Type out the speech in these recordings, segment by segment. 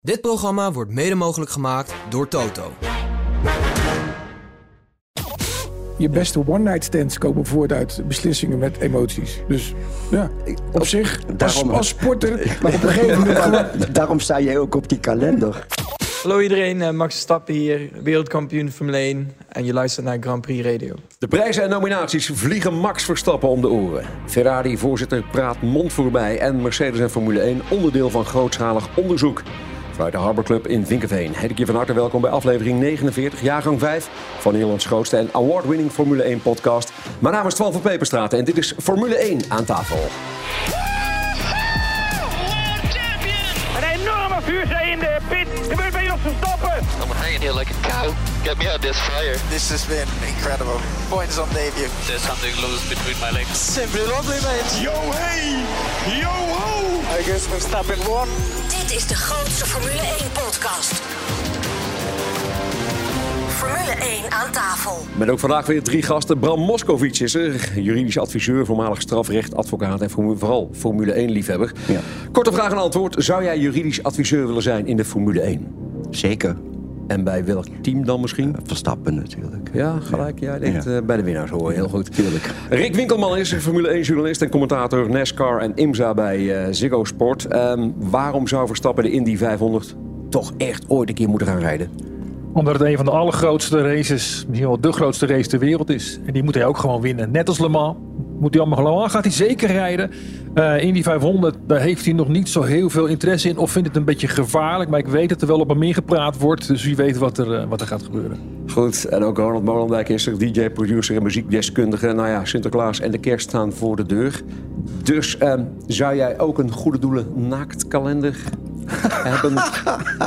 Dit programma wordt mede mogelijk gemaakt door Toto. Je beste one-night stands komen voort uit beslissingen met emoties. Dus ja, op zich, als, Daarom- als sporter, maar op een gegeven moment. Daarom sta jij ook op die kalender. Hallo iedereen, eh, Max Verstappen hier, wereldkampioen Formule 1 en je luistert naar Grand Prix Radio. De prijzen en nominaties vliegen Max Verstappen om de oren. Ferrari-voorzitter praat mond voorbij en Mercedes en Formule 1 onderdeel van grootschalig onderzoek. Vanuit de Harbor Club in Vinkenveen heet ik je van harte welkom bij aflevering 49, jaargang 5 van Nederlands grootste en award-winning Formule 1 podcast. Mijn naam is Twan van Peperstraat en dit is Formule 1 aan tafel. Een enorme vuurzee in de pit. Gebeurt bij Jos Verstappen. I'm hanging here like a cow. Get me out of this fire. This has been incredible. Points on debut. There's something loose between my legs. Simply lovely, mate. Yo hey, yo ho. I guess Verstappen won. Dit is de grootste Formule 1-podcast. Formule 1 aan tafel. Met ook vandaag weer drie gasten. Bram Moskovic is er, juridisch adviseur, voormalig strafrechtadvocaat en formu- vooral Formule 1-liefhebber. Ja. Korte vraag en antwoord. Zou jij juridisch adviseur willen zijn in de Formule 1? Zeker. En bij welk team dan misschien? Verstappen natuurlijk. Ja, gelijk. Jij denkt Ja. eh, bij de winnaars hoor. Heel goed. Tuurlijk. Rick Winkelman is Formule 1-journalist en commentator NASCAR en IMSA bij eh, Ziggo Sport. Ehm, waarom zou Verstappen de Indy 500 toch echt ooit een keer moeten gaan rijden? Omdat het een van de allergrootste races, misschien wel de grootste race ter wereld is. En die moet hij ook gewoon winnen. Net als Le Mans. Moet hij allemaal Le Mans gaat hij zeker rijden. In die 500, daar heeft hij nog niet zo heel veel interesse in. Of vindt het een beetje gevaarlijk. Maar ik weet dat er wel op hem ingepraat wordt. Dus wie weet wat er, eh, wat er gaat gebeuren. Goed, en ook Ronald Molendijk is er, DJ, producer en muziekdeskundige. Nou ja, Sinterklaas en de kerst staan voor de deur. Dus ehm, zou jij ook een goede doelen naaktkalender hebben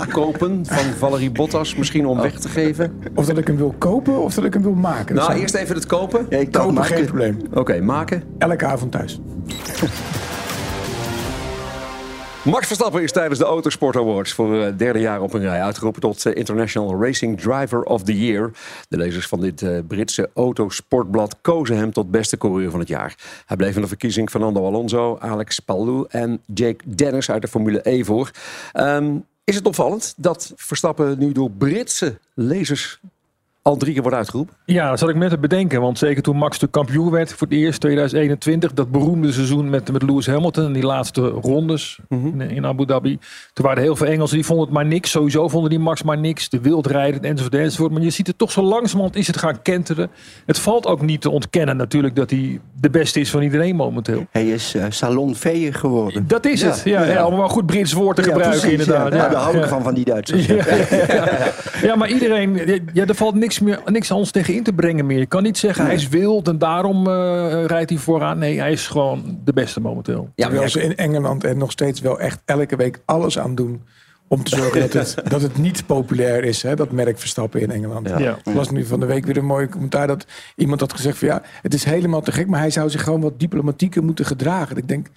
kopen van Valerie Bottas? Misschien om weg te geven? Of dat ik hem wil kopen of dat ik hem wil maken. Nou, eerst even het kopen. Ja, ik kopen, geen probleem. Oké, maken. Elke avond thuis. Max Verstappen is tijdens de Autosport Awards voor het derde jaar op een rij uitgeroepen tot eh, International Racing Driver of the Year. De lezers van dit eh, Britse autosportblad kozen hem tot beste coureur van het jaar. Hij bleef in de verkiezing Fernando Alonso, Alex Palou en Jake Dennis uit de Formule E voor. Ehm, is het opvallend dat Verstappen nu door Britse lezers al drie keer wordt uitgeroepen? Ja, dat zat ik net te bedenken. Want zeker toen Max de kampioen werd voor het eerst 2021. Dat beroemde seizoen met, met Lewis Hamilton. En die laatste rondes in, in Abu Dhabi. Toen waren er heel veel Engelsen die vonden het maar niks. Sowieso vonden die Max maar niks. De wildrijden enzovoort enzovoort. Maar je ziet het toch zo langzamerhand is het gaan kenteren. Het valt ook niet te ontkennen natuurlijk dat hij de beste is van iedereen momenteel. Hij is eh salonveeër geworden. Dat is het. Ja, ja. om wel een goed Brits woord te Ja, gebruiken precies, inderdaad. Ja, Ja, daar hou ik ja. van, van die Duitsers. Ja, ja. Ja, maar iedereen, ja, er valt niks, meer, niks anders tegen in te brengen meer. Je kan niet zeggen hij is wild en daarom eh, rijdt hij vooraan. Nee, hij is gewoon de beste momenteel. Ja, Terwijl ze in Engeland er nog steeds wel echt elke week alles aan doen... om te zorgen dat het, dat het niet populair is, hè, dat merk Verstappen in Engeland. Ja. Ik las nu van de week weer een mooi commentaar dat iemand had gezegd van ja, het is helemaal te gek, maar hij zou zich gewoon wat diplomatieker moeten gedragen. Ik denk,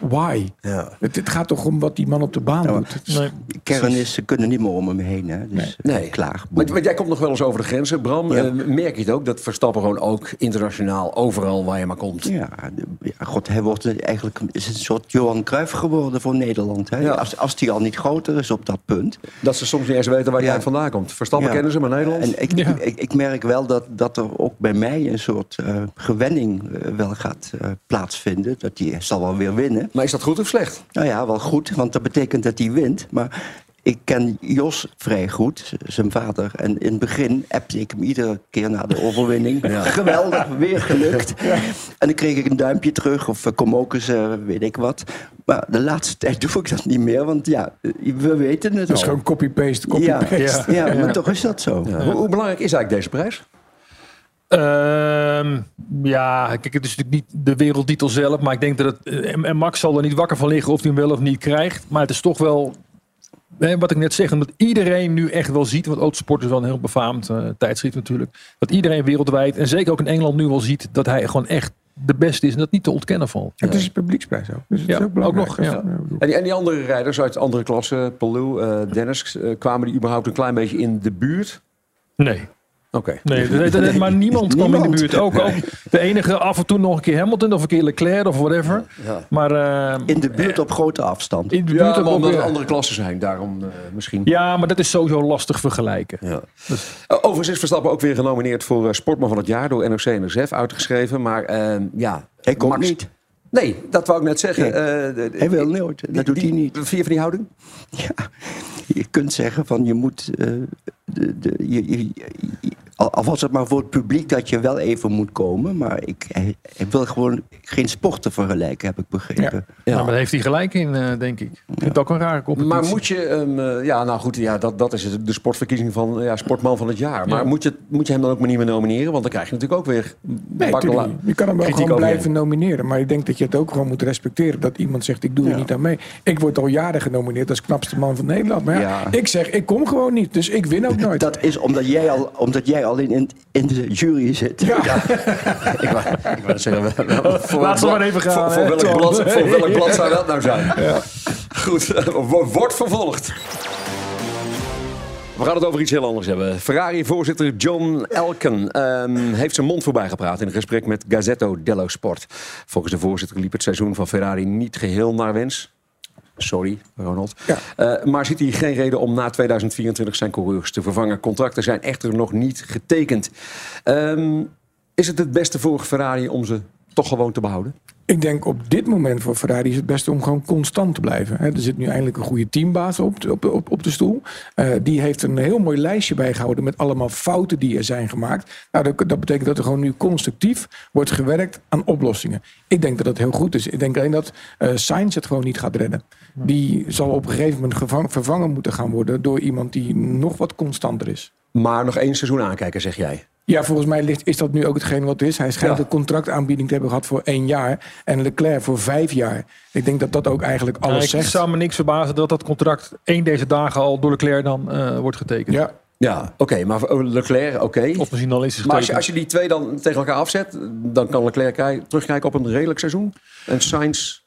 why? Ja. Het, het gaat toch om wat die man op de baan Ja, maar- doet. Nee. Kern is, ze kunnen niet meer om hem heen. Hè. Dus Nee. nee. klaar. Want, want jij komt nog wel eens over de grenzen, Bram. Ja. Eh, merk je het ook dat Verstappen gewoon ook internationaal overal waar je maar komt? Ja, god, hij wordt eigenlijk is een soort Johan Cruijff geworden voor Nederland. Hè? Ja. Als, als die al niet groter is op dat punt. Dat ze soms niet eens weten waar Ja. jij vandaan komt. Verstappen Ja. kennen ze, maar Nederland? En ik, Ja. ik, ik, ik merk wel dat, dat er ook bij mij een soort eh, gewenning eh, wel gaat eh, plaatsvinden. Dat die zal wel weer winnen. Maar is dat goed of slecht? Nou ja, wel goed, want dat betekent dat hij wint. Maar ik ken Jos vrij goed, zijn vader. En in het begin appte ik hem iedere keer na de overwinning. Geweldig, weer gelukt. En dan kreeg ik een duimpje terug of eh, kom ook eens, eh, weet ik wat. Maar de laatste tijd doe ik dat niet meer, want ja, eh, we weten het Het is al. gewoon copy-paste, ja, copy-paste. ja, maar toch is dat zo. Hoe, hoe belangrijk is eigenlijk deze prijs? Ehm, ja, kijk, het is natuurlijk niet de wereldtitel zelf. Maar ik denk dat het. eh, En Max zal er niet wakker van liggen of hij hem wel of niet krijgt. Maar het is toch wel. hè, wat ik net zeg, omdat iedereen nu echt wel ziet. Want autosport is wel een heel befaamd eh, tijdschrift natuurlijk. Dat iedereen wereldwijd. En zeker ook in Engeland nu wel ziet. Dat hij gewoon echt de beste is. En dat niet te ontkennen valt. Het is een publieksprijs ook. Dus het Ja, is ook belangrijk. ook nog, ja. En die, en die andere rijders uit andere klassen, Palou, eh, Dennis, kwamen die überhaupt een klein beetje in de buurt? Nee. Oké. Nee, maar niemand kwam in de buurt. Ook, ook de enige af en toe nog een keer Hamilton of een keer Leclerc of whatever. Ja. Maar eh, In de buurt op grote afstand. in de buurt Ja, maar omdat er andere klassen zijn, daarom eh, misschien. Ja, maar dat is sowieso lastig vergelijken. Ja. Eh, Overigens is Verstappen ook weer genomineerd voor eh, Sportman van het Jaar door NOC en NSF uitgeschreven. Maar eh, ja, Ik ook Max- niet. Nee, dat wou ik net zeggen. Nee. Eh, Hij wil nooit. die- Dat doet hij niet. Vind je van die houding? Ja, je kunt zeggen van je moet. eh, de, de, je, je- je- al, al was het maar voor het publiek dat je wel even moet komen. Maar ik, hij, hij wil gewoon geen sporten vergelijken, heb ik begrepen. Ja. maar daar heeft hij gelijk in, eh, denk ik. Ik vind het ook een rare competitie. Maar moet je hem, eh, ja, nou goed, ja, dat, dat is het, de sportverkiezing van ja, Sportman van het Jaar. Maar Ja. moet, je, moet je hem dan ook maar niet meer nomineren? Want dan krijg je natuurlijk ook weer. Nee. Je kan hem wel gewoon blijven nomineren. Maar ik denk dat je het ook gewoon moet respecteren. Dat iemand zegt, ik doe er Ja. niet aan mee. Ik word al jaren genomineerd als knapste man van Nederland. Maar ja, Ja. ik zeg, ik kom gewoon niet. Dus ik win ook nooit. Dat is omdat jij al, omdat jij al in, in, in de jury zit. Ik wou, ik wou zeggen, wel- wel- voor Laat ze maar even gaan, Voor, voor, welk blad, voor welk blad zou dat nou zijn? Goed, wo- wordt vervolgd. We gaan het over iets heel anders hebben. Ferrari-voorzitter John Elken ehm, heeft zijn mond voorbij gepraat in een gesprek met Gazzetto dello Sport. Volgens de voorzitter liep het seizoen van Ferrari niet geheel naar wens. Sorry, Ronald. Ja. Eh, maar ziet hij geen reden om na 2024 zijn coureurs te vervangen. Contracten zijn echter nog niet getekend. Ehm, is het het beste voor Ferrari om ze toch gewoon te behouden? Ik denk op dit moment voor Ferrari is het beste om gewoon constant te blijven. Er zit nu eindelijk een goede teambaas op, de- op, op, op de stoel. Eh, die heeft een heel mooi lijstje bijgehouden met allemaal fouten die er zijn gemaakt. Nou, dat, dat betekent dat er gewoon nu constructief wordt gewerkt aan oplossingen. Ik denk dat dat heel goed is. Ik denk alleen dat eh Sainz het gewoon niet gaat redden. Die zal op een gegeven moment gevang- vervangen moeten gaan worden door iemand die nog wat constanter is. Maar nog één seizoen aankijken, zeg jij. Ja, volgens mij ligt, is dat nu ook hetgeen wat het is. Hij schijnt Ja. een contractaanbieding te hebben gehad voor één jaar. En Leclerc voor vijf jaar. Ik denk dat dat ook eigenlijk alles Nou, ik zegt. zou me niks verbazen dat dat contract één deze dagen al door Leclerc dan eh, wordt getekend. Ja, Ja, oké, maar voor Leclerc, oké. Of misschien al is het Maar als je, als je die twee dan tegen elkaar afzet, dan kan Leclerc kij- terugkijken op een redelijk seizoen. En Sainz,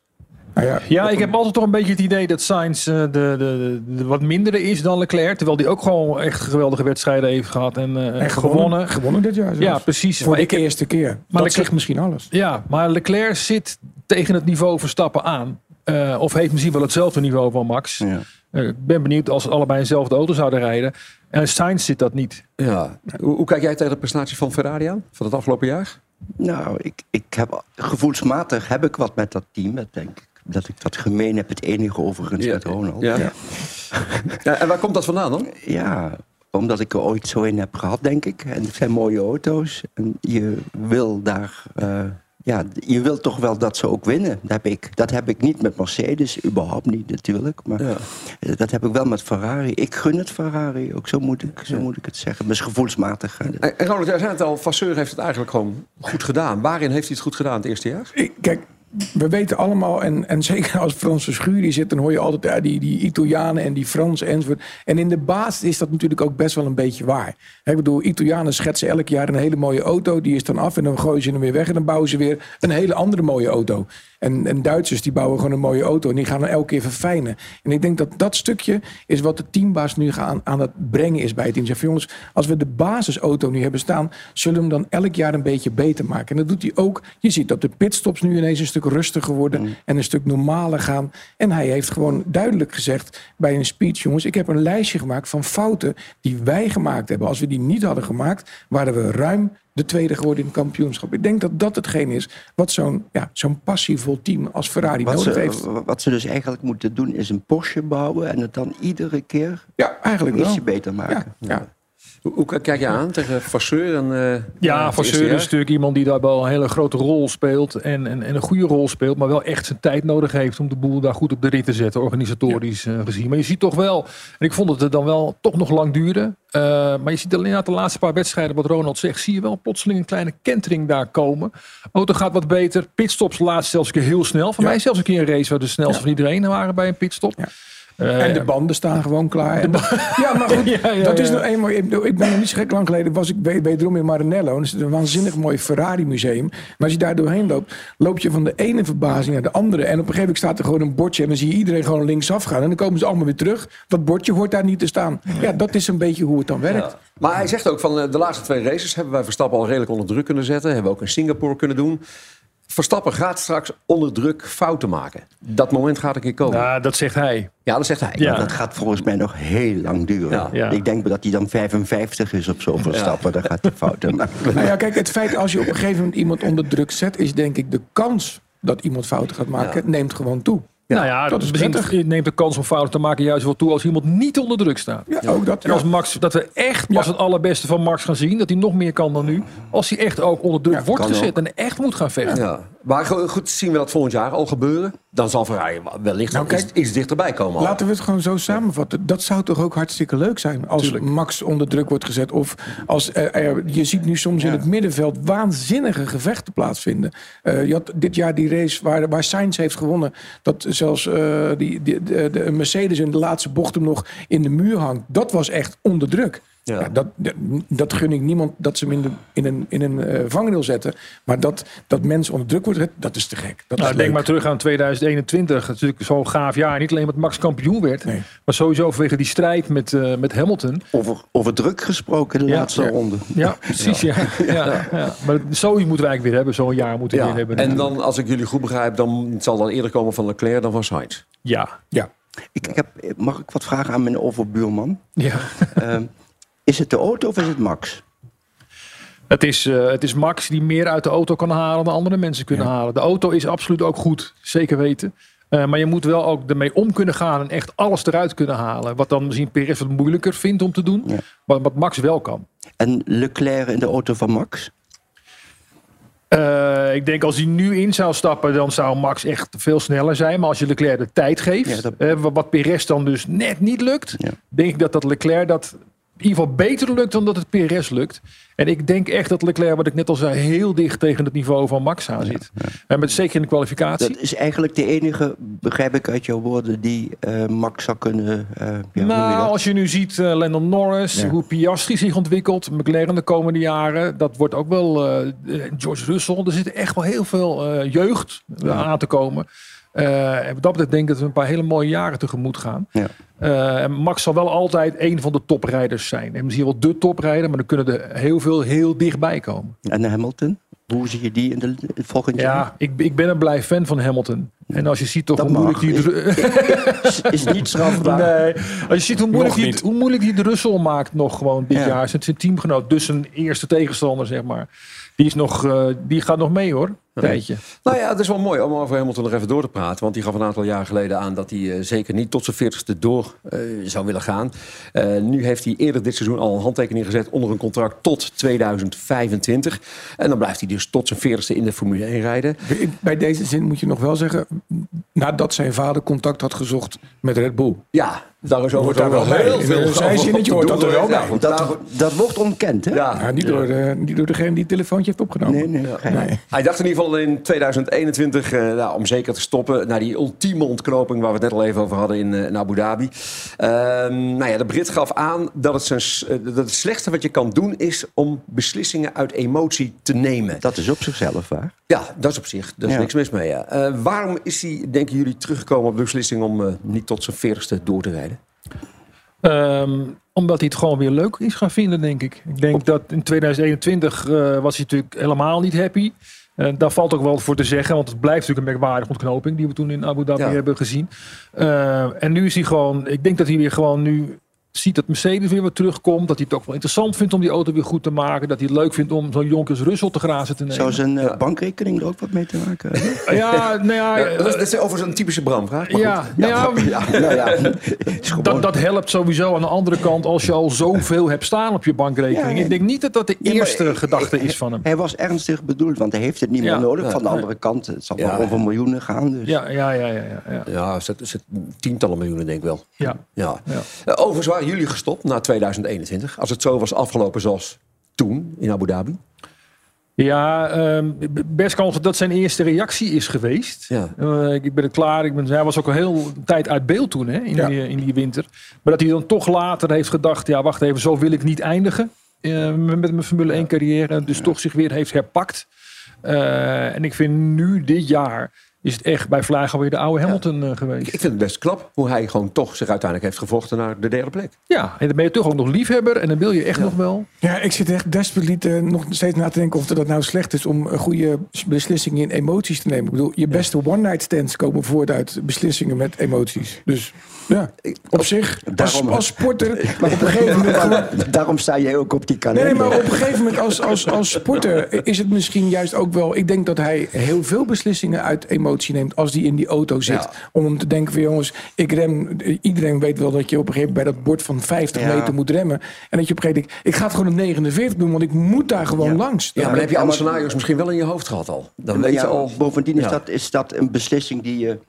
nou ja, Ja, ik heb altijd toch een beetje het idee dat Sainz eh, de, de, de, de wat mindere is dan Leclerc. Terwijl die ook gewoon echt geweldige wedstrijden heeft gehad en, eh, en gewonnen. gewonnen. Gewonnen dit jaar zelfs. Ja, precies. Voor Maar de ik eerste keer. Maar dat Leclerc- zegt misschien alles. Ja, maar Leclerc zit tegen het niveau Verstappen aan. Eh, of heeft misschien wel hetzelfde niveau van Max. Ja. Eh, ik ben benieuwd als ze allebei dezelfde auto zouden rijden. En Sainz zit dat niet. ja. Hoe, hoe kijk jij tegen de prestatie van Ferrari aan? Van het afgelopen jaar? Nou, ik, ik heb, gevoelsmatig heb ik wat met dat team. Dat denk ik. Dat ik dat gemeen heb, het enige overigens met Ronald. Ja. Ja, en waar komt dat vandaan dan? Ja, omdat ik er ooit zo in heb gehad, denk ik. En het zijn mooie auto's. En je wil daar... eh, ja, je wil toch wel dat ze ook winnen. Dat heb ik, dat heb ik niet met Mercedes, überhaupt niet natuurlijk. Maar Ja. eh, dat heb ik wel met Ferrari. Ik gun het Ferrari ook, zo moet ik, zo moet ik het zeggen. Dus gevoelsmatig. eh, En, en Ronald, jij zei het al, Vasseur heeft het eigenlijk gewoon goed gedaan. Waarin heeft hij het goed gedaan het eerste jaar? Ik- Kijk, we weten allemaal, en, en zeker als Franse schuur zit, dan hoor je altijd ja, die, die Italianen en die Fransen enzovoort. En in de basis is dat natuurlijk ook best wel een beetje waar. Ik bedoel, Italianen schetsen elk jaar een hele mooie auto, die is dan af en dan gooien ze hem weer weg en dan bouwen ze weer een hele andere mooie auto. En, en Duitsers die bouwen gewoon een mooie auto en die gaan dan elke keer verfijnen. En ik denk dat dat stukje is wat de teambaas nu gaan, aan het brengen is bij het team. Zeg van jongens, als we de basisauto nu hebben staan, zullen we hem dan elk jaar een beetje beter maken. En dat doet hij ook. Je ziet dat de pitstops nu ineens een stuk rustiger worden en een stuk normaler gaan. En hij heeft gewoon duidelijk gezegd bij een speech, jongens, ik heb een lijstje gemaakt van fouten die wij gemaakt hebben. Als we die niet hadden gemaakt, waren we ruim de tweede geworden in het kampioenschap. Ik denk dat dat hetgeen is wat zo'n ja, zo'n passievol team als Ferrari wat, nodig ze, heeft. wat ze dus eigenlijk moeten doen, is een Porsche bouwen... en het dan iedere keer Ja, eigenlijk wel. ietsje beter maken. Ja, ja. Hoe, kijk je aan tegen Vasseur? En, eh, Ja, het Van eerste Seur is natuurlijk iemand die daar wel een hele grote rol speelt. En, en, en een goede rol speelt. Maar wel echt zijn tijd nodig heeft om de boel daar goed op de rit te zetten. Organisatorisch eh, gezien. Maar je ziet toch wel. En ik vond het er dan wel toch nog lang duren. eh, maar je ziet alleen na de laatste paar wedstrijden. Wat Ronald zegt. Zie je wel plotseling een kleine kentering daar komen. Auto gaat wat beter. Pitstops laatst zelfs een keer heel snel. Voor Ja. mij zelfs een keer een race waar de snelste Ja. van iedereen waren bij een pitstop. Ja. Eh, En de banden staan gewoon klaar. En ja, maar goed, Ja, ja, dat is nog eenmaal. Ik, ik ben nog niet zo gek lang geleden. Was ik we- wederom in Maranello. En dat is een waanzinnig mooi Ferrari museum. Maar als je daar doorheen loopt, loop je van de ene verbazing naar de andere. En op een gegeven moment staat er gewoon een bordje. En dan zie je iedereen gewoon linksaf gaan. En dan komen ze allemaal weer terug. Dat bordje hoort daar niet te staan. Ja, dat is een beetje hoe het dan werkt. Maar hij zegt ook van eh, de laatste twee races hebben wij Verstappen al redelijk onder druk kunnen zetten. Hebben we ook in Singapore kunnen doen. Verstappen gaat straks onder druk fouten maken. Dat moment gaat een keer komen. Ja, dat zegt hij. dat zegt hij. Ja. Dat gaat volgens mij nog heel lang duren. Ja. Ja. Ik denk dat hij dan 55 is op zoveel stappen. Dan gaat hij fouten maken. Nou ja, kijk, het feit als je op een gegeven moment iemand onder druk zet, is denk ik de kans dat iemand fouten gaat maken, neemt gewoon toe. Nou ja, dat is misschien neemt de kans om fouten te maken juist wel toe als iemand niet onder druk staat. Ja, ook dat. En als. Max, dat we echt pas Ja. het allerbeste van Max gaan zien. Dat hij nog meer kan dan nu. Als hij echt ook onder druk Ja, wordt gezet en echt moet gaan vechten. Maar go- goed, zien we dat volgend jaar al gebeuren? Dan zal Ferrari wellicht Nou, kijk, iets, iets dichterbij komen. al. Laten we het gewoon zo samenvatten. Dat zou toch ook hartstikke leuk zijn als Tuurlijk. Max onder druk wordt gezet. Of als er, er- je ziet nu soms in het middenveld waanzinnige gevechten plaatsvinden. Eh, je had dit jaar die race waar, waar Sainz heeft gewonnen. Dat zelfs eh, die, die, de, de Mercedes in de laatste bocht hem nog in de muur hangt. Dat was echt onder druk. Ja. Ja, dat, dat, gun ik niemand dat ze hem in, de, in een, in een eh, vangrail zetten. Maar dat, dat mensen onder druk worden dat is te gek. Dat Nou, is denk leuk. maar terug aan 2021. Het is natuurlijk zo'n gaaf jaar. Niet alleen omdat Max kampioen werd. Nee. Maar sowieso vanwege die strijd met, eh, met Hamilton. Over, over druk gesproken de Ja. laatste Ja. ronde. Ja, precies. Ja. Ja. Ja. Maar zoiets moeten we eigenlijk weer hebben. Zo'n jaar moeten we Ja. weer hebben. En dan, als ik jullie goed begrijp, dan zal dan eerder komen van Leclerc dan van Sainz. Ja. Ja. Ik, ik heb, mag ik wat vragen aan mijn overbuurman? ja. Ehm, is het de auto of is het Max? Het is, eh, het is Max die meer uit de auto kan halen dan andere mensen kunnen halen. De auto is absoluut ook goed, zeker weten. Eh, maar je moet wel ook ermee om kunnen gaan en echt alles eruit kunnen halen. Wat dan misschien Perez wat moeilijker vindt om te doen. Ja. Maar wat Max wel kan. En Leclerc in de auto van Max? Eh, ik denk als hij nu in zou stappen, dan zou Max echt veel sneller zijn. Maar als je Leclerc de tijd geeft, Ja, dat- wat- wat Perez dan dus net niet lukt, Ja. denk ik dat dat Leclerc dat in ieder geval beter lukt dan dat het Perez lukt. En ik denk echt dat Leclerc, wat ik net al zei, heel dicht tegen het niveau van Max aan zit. En met, zeker in de kwalificatie. Dat is eigenlijk de enige, begrijp ik uit jouw woorden, die eh, Max zou kunnen... eh, ja, je nou, als je nu ziet eh Lennon Norris, Ja. hoe Piastri zich ontwikkelt, McLaren de komende jaren, dat wordt ook wel George Russell. Er zit echt wel heel veel eh, jeugd aan te komen. Eh, en wat dat betreft denk ik dat we een paar hele mooie jaren tegemoet gaan. Ja. Eh, en Max zal wel altijd een van de toprijders zijn. En misschien wel de toprijder, maar dan kunnen er heel veel heel dichtbij komen. En Hamilton? Hoe zie je die in de, volgend jaar? Ja, ik, ik ben een blij fan van Hamilton. En als je ziet toch Dat hoe moeilijk die... Is, is niet strafbaar. Nee, als je ziet hoe moeilijk, die, hoe moeilijk die de Russell maakt nog gewoon dit Ja. jaar. Zijn, zijn teamgenoot, dus zijn eerste tegenstander, zeg maar. Die, is nog, eh, die gaat nog mee hoor, tijdje. Nou ja, het is wel mooi om over Hamilton nog even door te praten. Want die gaf een aantal jaar geleden aan dat hij eh, zeker niet tot zijn 40ste door eh, zou willen gaan. Eh, nu heeft hij eerder dit seizoen al een handtekening gezet onder een contract tot 2025. En dan blijft hij dus tot zijn 40ste in de Formule 1 rijden. Bij deze zin moet je nog wel zeggen, nadat zijn vader contact had gezocht met Red Bull. Ja, daar is Hoort daar wel bij. In zijn zinnetje hoort dat er wel bij. Dat, dat wordt ontkend, hè? Ja, Ja, niet, Door, eh, niet door degene die het telefoontje heeft opgenomen. Nee, nee. Nee. Hij dacht in ieder geval in 2021, eh, nou, om zeker te stoppen, naar die ultieme ontknoping waar we het net al even over hadden in, eh, in Abu Dhabi. Ehm, nou ja, de Brit gaf aan dat het, zijn, eh, dat het slechtste wat je kan doen is om beslissingen uit emotie te nemen. Dat is op zichzelf waar. Ja, dat is op zich. Daar is Ja. niks mis mee. Ja. Eh, waarom is hij, denken jullie, teruggekomen op de beslissing om niet tot zijn 40ste door te rijden? Ehm, omdat hij het gewoon weer leuk is gaan vinden, denk ik. Ik denk dat in 2021 eh, was hij natuurlijk helemaal niet happy. Eh, daar valt ook wel voor te zeggen, want het blijft natuurlijk een merkwaardige ontknoping die we toen in Abu Dhabi Ja. hebben gezien. Eh, en nu is hij gewoon, ik denk dat hij weer gewoon nu ziet dat Mercedes weer wat terugkomt. Dat hij het ook wel interessant vindt om die auto weer goed te maken. Dat hij het leuk vindt om zo'n Jonkers Russell te grazen te nemen. Zou zijn eh, bankrekening er ook wat mee te maken hebben? Ja, nou ja, Ja, dat, is, dat is overigens een typische bramvraag. ja, nou ja, ja, nou Dat, dat helpt sowieso aan de andere kant als je al zoveel hebt staan op je bankrekening. Ja, ik denk niet dat dat de maar eerste gedachte ik- is van hem. Hij was ernstig bedoeld, want hij heeft het niet Ja. meer nodig. Van de andere kant, het zal Ja. wel over miljoenen gaan. Dus. Ja, ja, ja, ja, ja, ja. Ja, tientallen miljoenen denk ik wel. ja. Ja. Ja. Eh, overigens waren jullie gestopt na 2021. Als het zo was afgelopen zoals toen in Abu Dhabi. Ja, ehm, best kans dat zijn eerste reactie is geweest. Ja. Eh, ik ben het klaar. Ik ben, hij was ook al heel een tijd uit beeld toen, hè, in, Ja. die, in die winter. Maar dat hij dan toch later heeft gedacht... ja, wacht even, zo wil ik niet eindigen eh, met met mijn Formule 1 carrière. Dus toch zich weer heeft herpakt. Eh, en ik vind nu, dit jaar, is het echt bij Vlaag weer de oude Hamilton eh, geweest. Ik vind het best knap hoe hij gewoon toch zich uiteindelijk heeft gevochten naar de derde plek. Ja, en dan ben je toch ook nog liefhebber. En dan wil je echt nog wel... Ja, ik zit echt desperat eh, nog steeds na te denken of dat nou slecht is om een goede beslissingen in emoties te nemen. Ik bedoel, je beste one-night stands komen voort uit beslissingen met emoties. Dus ja, op zich, als, Daarom- als sporter, maar op een gegeven moment gewoon- Daarom sta jij ook op die kalender. nee, maar op een gegeven moment als, als, als sporter is het misschien juist ook wel... Ik denk dat hij heel veel beslissingen uit emotie neemt als hij in die auto zit. Ja. Om hem te denken van jongens, ik rem... Iedereen weet wel dat je op een gegeven moment bij dat bord van 50 Ja. meter moet remmen. En dat je op een gegeven moment ik ga het gewoon op 49 doen, want ik moet daar gewoon Ja. langs. Ja, maar dan heb je alle scenario's misschien wel in je hoofd gehad al. Dan weet ja, je al. Bovendien is, Ja. dat, is dat een beslissing die je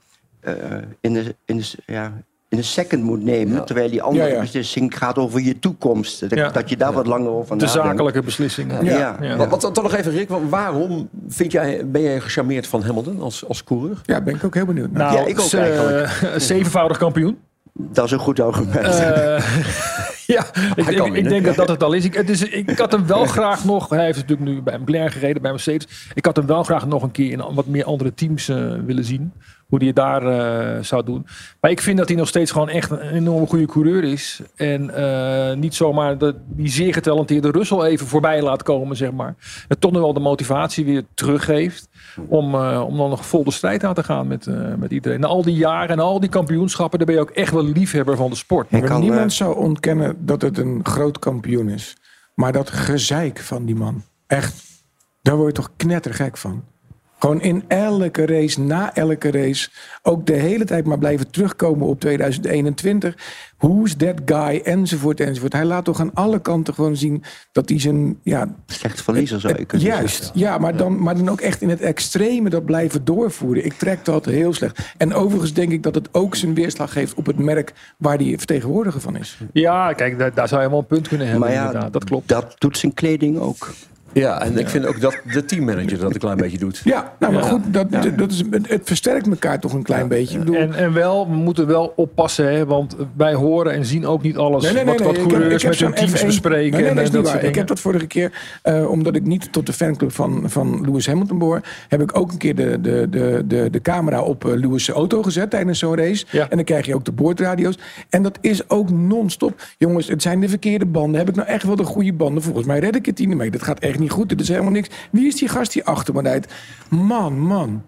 eh, in, de, in, de, ja, een second moet nemen. Ja. Terwijl die andere Ja, ja. beslissing gaat over je toekomst. Dat, Ja. dat je daar wat langer over De nadenkt. zakelijke beslissingen. Ja. Ja. Ja. Wat, wat dan toch nog even, Rick, waarom vind jij, ben jij gecharmeerd van Hamilton als, als coureur? Ja, ben ik ook heel benieuwd. Nou, Ja, ik ook eigenlijk. zevenvoudig kampioen. Dat is een goed argument. Eh, ja, ik, ik, denk dat dat het al is. Ik, het is. ik had hem wel graag nog. Hij heeft natuurlijk nu bij McLaren gereden, bij Mercedes. Ik had hem wel graag nog een keer in wat meer andere teams eh, willen zien. Hoe hij het daar eh, zou doen. Maar ik vind dat hij nog steeds gewoon echt een enorm goede coureur is. En eh, niet zomaar de, die zeer getalenteerde Russell even voorbij laat komen, zeg maar. En toch nog wel de motivatie weer teruggeeft. Om, eh, om dan nog vol de strijd aan te gaan met, eh, met iedereen. Na al die jaren en al die kampioenschappen, dan ben je ook echt wel liefhebber van de sport. Ik kan, niemand zou ontkennen dat het een groot kampioen is. Maar dat gezeik van die man, echt, daar word je toch knettergek van. Gewoon in elke race, na elke race, ook de hele tijd maar blijven terugkomen op 2021. Who's that guy? Enzovoort, enzovoort. Hij laat toch aan alle kanten gewoon zien dat hij zijn, ja, Slecht verliezer zou je kunnen Juist, zeggen. ja, maar dan, maar dan ook echt in het extreme dat blijven doorvoeren. Ik trek dat heel slecht. En overigens denk ik dat het ook zijn weerslag geeft op het merk waar hij vertegenwoordiger van is. Ja, kijk, daar, daar zou je wel een punt kunnen hebben. Maar ja, inderdaad. dat klopt. Dat doet zijn kleding ook. Ja, en ik vind ook dat de teammanager dat een klein beetje doet. Ja, nou maar Ja. goed, dat, dat is, het versterkt elkaar toch een klein beetje. Ik bedoel, En, en wel, we moeten wel oppassen, hè, want wij horen en zien ook niet alles Nee, nee, nee, wat, nee. wat Ik heb- coureurs ik heb met hun zo'n teams F1 bespreken. Nee, nee, en, dat niet dat waar. soort Ik heb dat vorige keer, eh, omdat ik niet tot de fanclub van, van Lewis Hamilton behoor, heb ik ook een keer de, de, de, de, de camera op eh, Lewis' auto gezet tijdens zo'n race. Ja. En dan krijg je ook de boordradio's. En dat is ook non-stop. Jongens, het zijn de verkeerde banden. Heb ik nou echt wel de goede banden? Volgens mij red ik het niet mee. Dat gaat echt niet goed. Dit is helemaal niks. Wie is die gast die achter me rijdt? Man, man.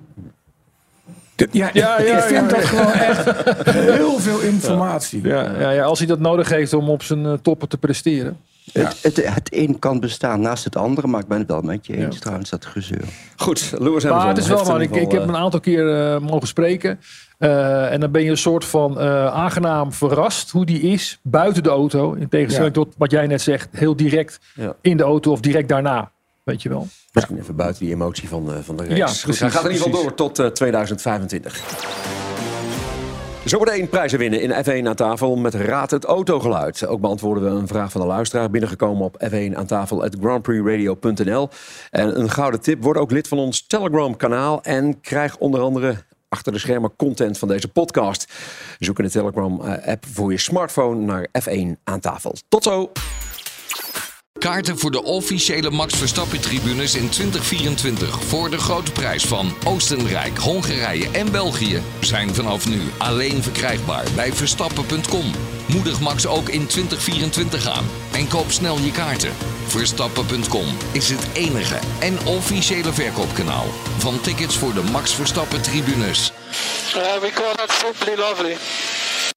Dit- Ja, Ja, ik ja, vind ja, dat ja. gewoon echt heel veel informatie. Ja, ja, ja, als hij dat nodig heeft om op zijn eh, toppen te presteren. Het, het, het een kan bestaan naast het andere, maar ik ben het wel met je eens trouwens, dat gezeur. Goed, Lewis Hamilton. Maar het is wel, man, ik, ik heb een aantal keer eh, mogen spreken. Eh, en dan ben je een soort van eh, aangenaam verrast hoe die is buiten de auto. In tegenstelling tot wat jij net zegt, heel direct Ja. in de auto of direct daarna. Weet je wel. Misschien even buiten die emotie van, eh, van de race. Ja, Goed, precies, hij gaat in ieder geval door tot eh, 2025. Zometeen prijzen winnen in F1 aan tafel met Raad het Autogeluid. Ook beantwoorden we een vraag van de luisteraar binnengekomen op F1 aan tafel at grandprixradio.nl. En een gouden tip, word ook lid van ons Telegram kanaal en krijg onder andere achter de schermen content van deze podcast. Zoek in de Telegram eh, app voor je smartphone naar F1 aan tafel. Tot zo! Kaarten voor de officiële Max Verstappen tribunes in 2024 voor de grote prijs van Oostenrijk, Hongarije en België zijn vanaf nu alleen verkrijgbaar bij verstappen.com. Moedig Max ook in 2024 aan en koop snel je kaarten. Verstappen.com is het enige en officiële verkoopkanaal van tickets voor de Max Verstappen tribunes. Uh, we call that simply lovely.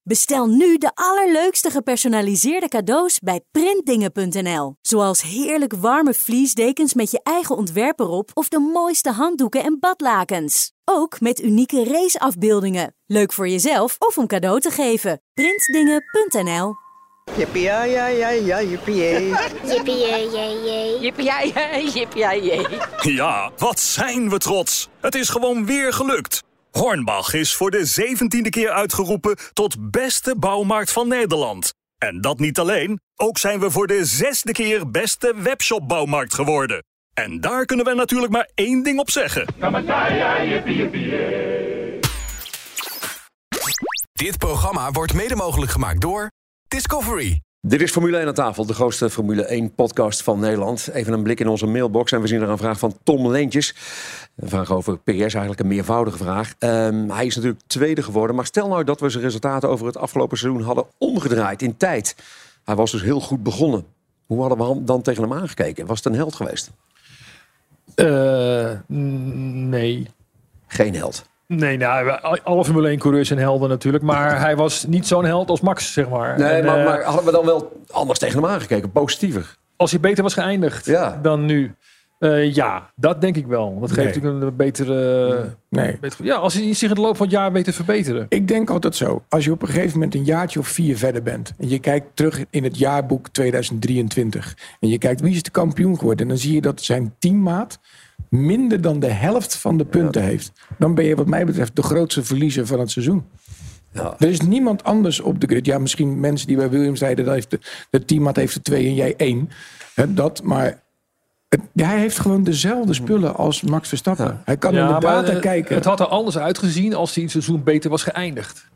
Bestel nu de allerleukste gepersonaliseerde cadeaus bij printdingen.nl. Zoals heerlijk warme vliesdekens met je eigen ontwerp erop of de mooiste handdoeken en badlakens. Ook met unieke raceafbeeldingen. Leuk voor jezelf of om cadeau te geven. Printdingen.nl Jippie, ja, ja, ja, ja, jippie, jee. Jippie, jee, jee, jee. Jippie. Ja, wat zijn we trots. Het is gewoon weer gelukt. Hornbach is voor de zeventiende keer uitgeroepen tot beste bouwmarkt van Nederland. En dat niet alleen, ook zijn we voor de zesde keer beste webshopbouwmarkt geworden. En daar kunnen we natuurlijk maar één ding op zeggen. Dit programma wordt mede mogelijk gemaakt door Discovery. Dit is Formule 1 aan tafel, de grootste Formule 1 podcast van Nederland. Even een blik in onze mailbox en we zien er een vraag van Tom Leentjes. Een vraag over PS, eigenlijk een meervoudige vraag. Ehm, hij is natuurlijk tweede geworden, maar stel nou dat we zijn resultaten over het afgelopen seizoen hadden omgedraaid in tijd. Hij was dus heel goed begonnen. Hoe hadden we hem dan tegen hem aangekeken? Was het een held geweest? Uh, nee. Geen held. Nee, nou, alle Formule 1 coureurs zijn helden natuurlijk. Maar hij was niet zo'n held als Max, zeg maar. Nee, en, maar, uh, maar, hadden we dan wel anders tegen hem aangekeken? Positiever? Als hij beter was geëindigd ja. dan nu. Uh, ja, dat denk ik wel. Dat geeft Nee. natuurlijk een betere... Nee. betere- ja, als hij zich in de loop van het jaar weet te verbeteren. Ik denk altijd zo. Als je op een gegeven moment een jaartje of vier verder bent. En je kijkt terug in het jaarboek 2023. En je kijkt wie is de kampioen geworden. En dan zie je dat zijn teammaat minder dan de helft van de punten heeft. Dan ben je wat mij betreft de grootste verliezer van het seizoen. Ja. Er is niemand anders op de grid. Ja, misschien mensen die bij Williams rijden, dat heeft de, de teammaat heeft er twee en jij één. Hè, dat, maar het- hij heeft gewoon dezelfde spullen als Max Verstappen. Hij kan in de data eh, kijken. Het had er anders uitgezien als hij het seizoen beter was geëindigd.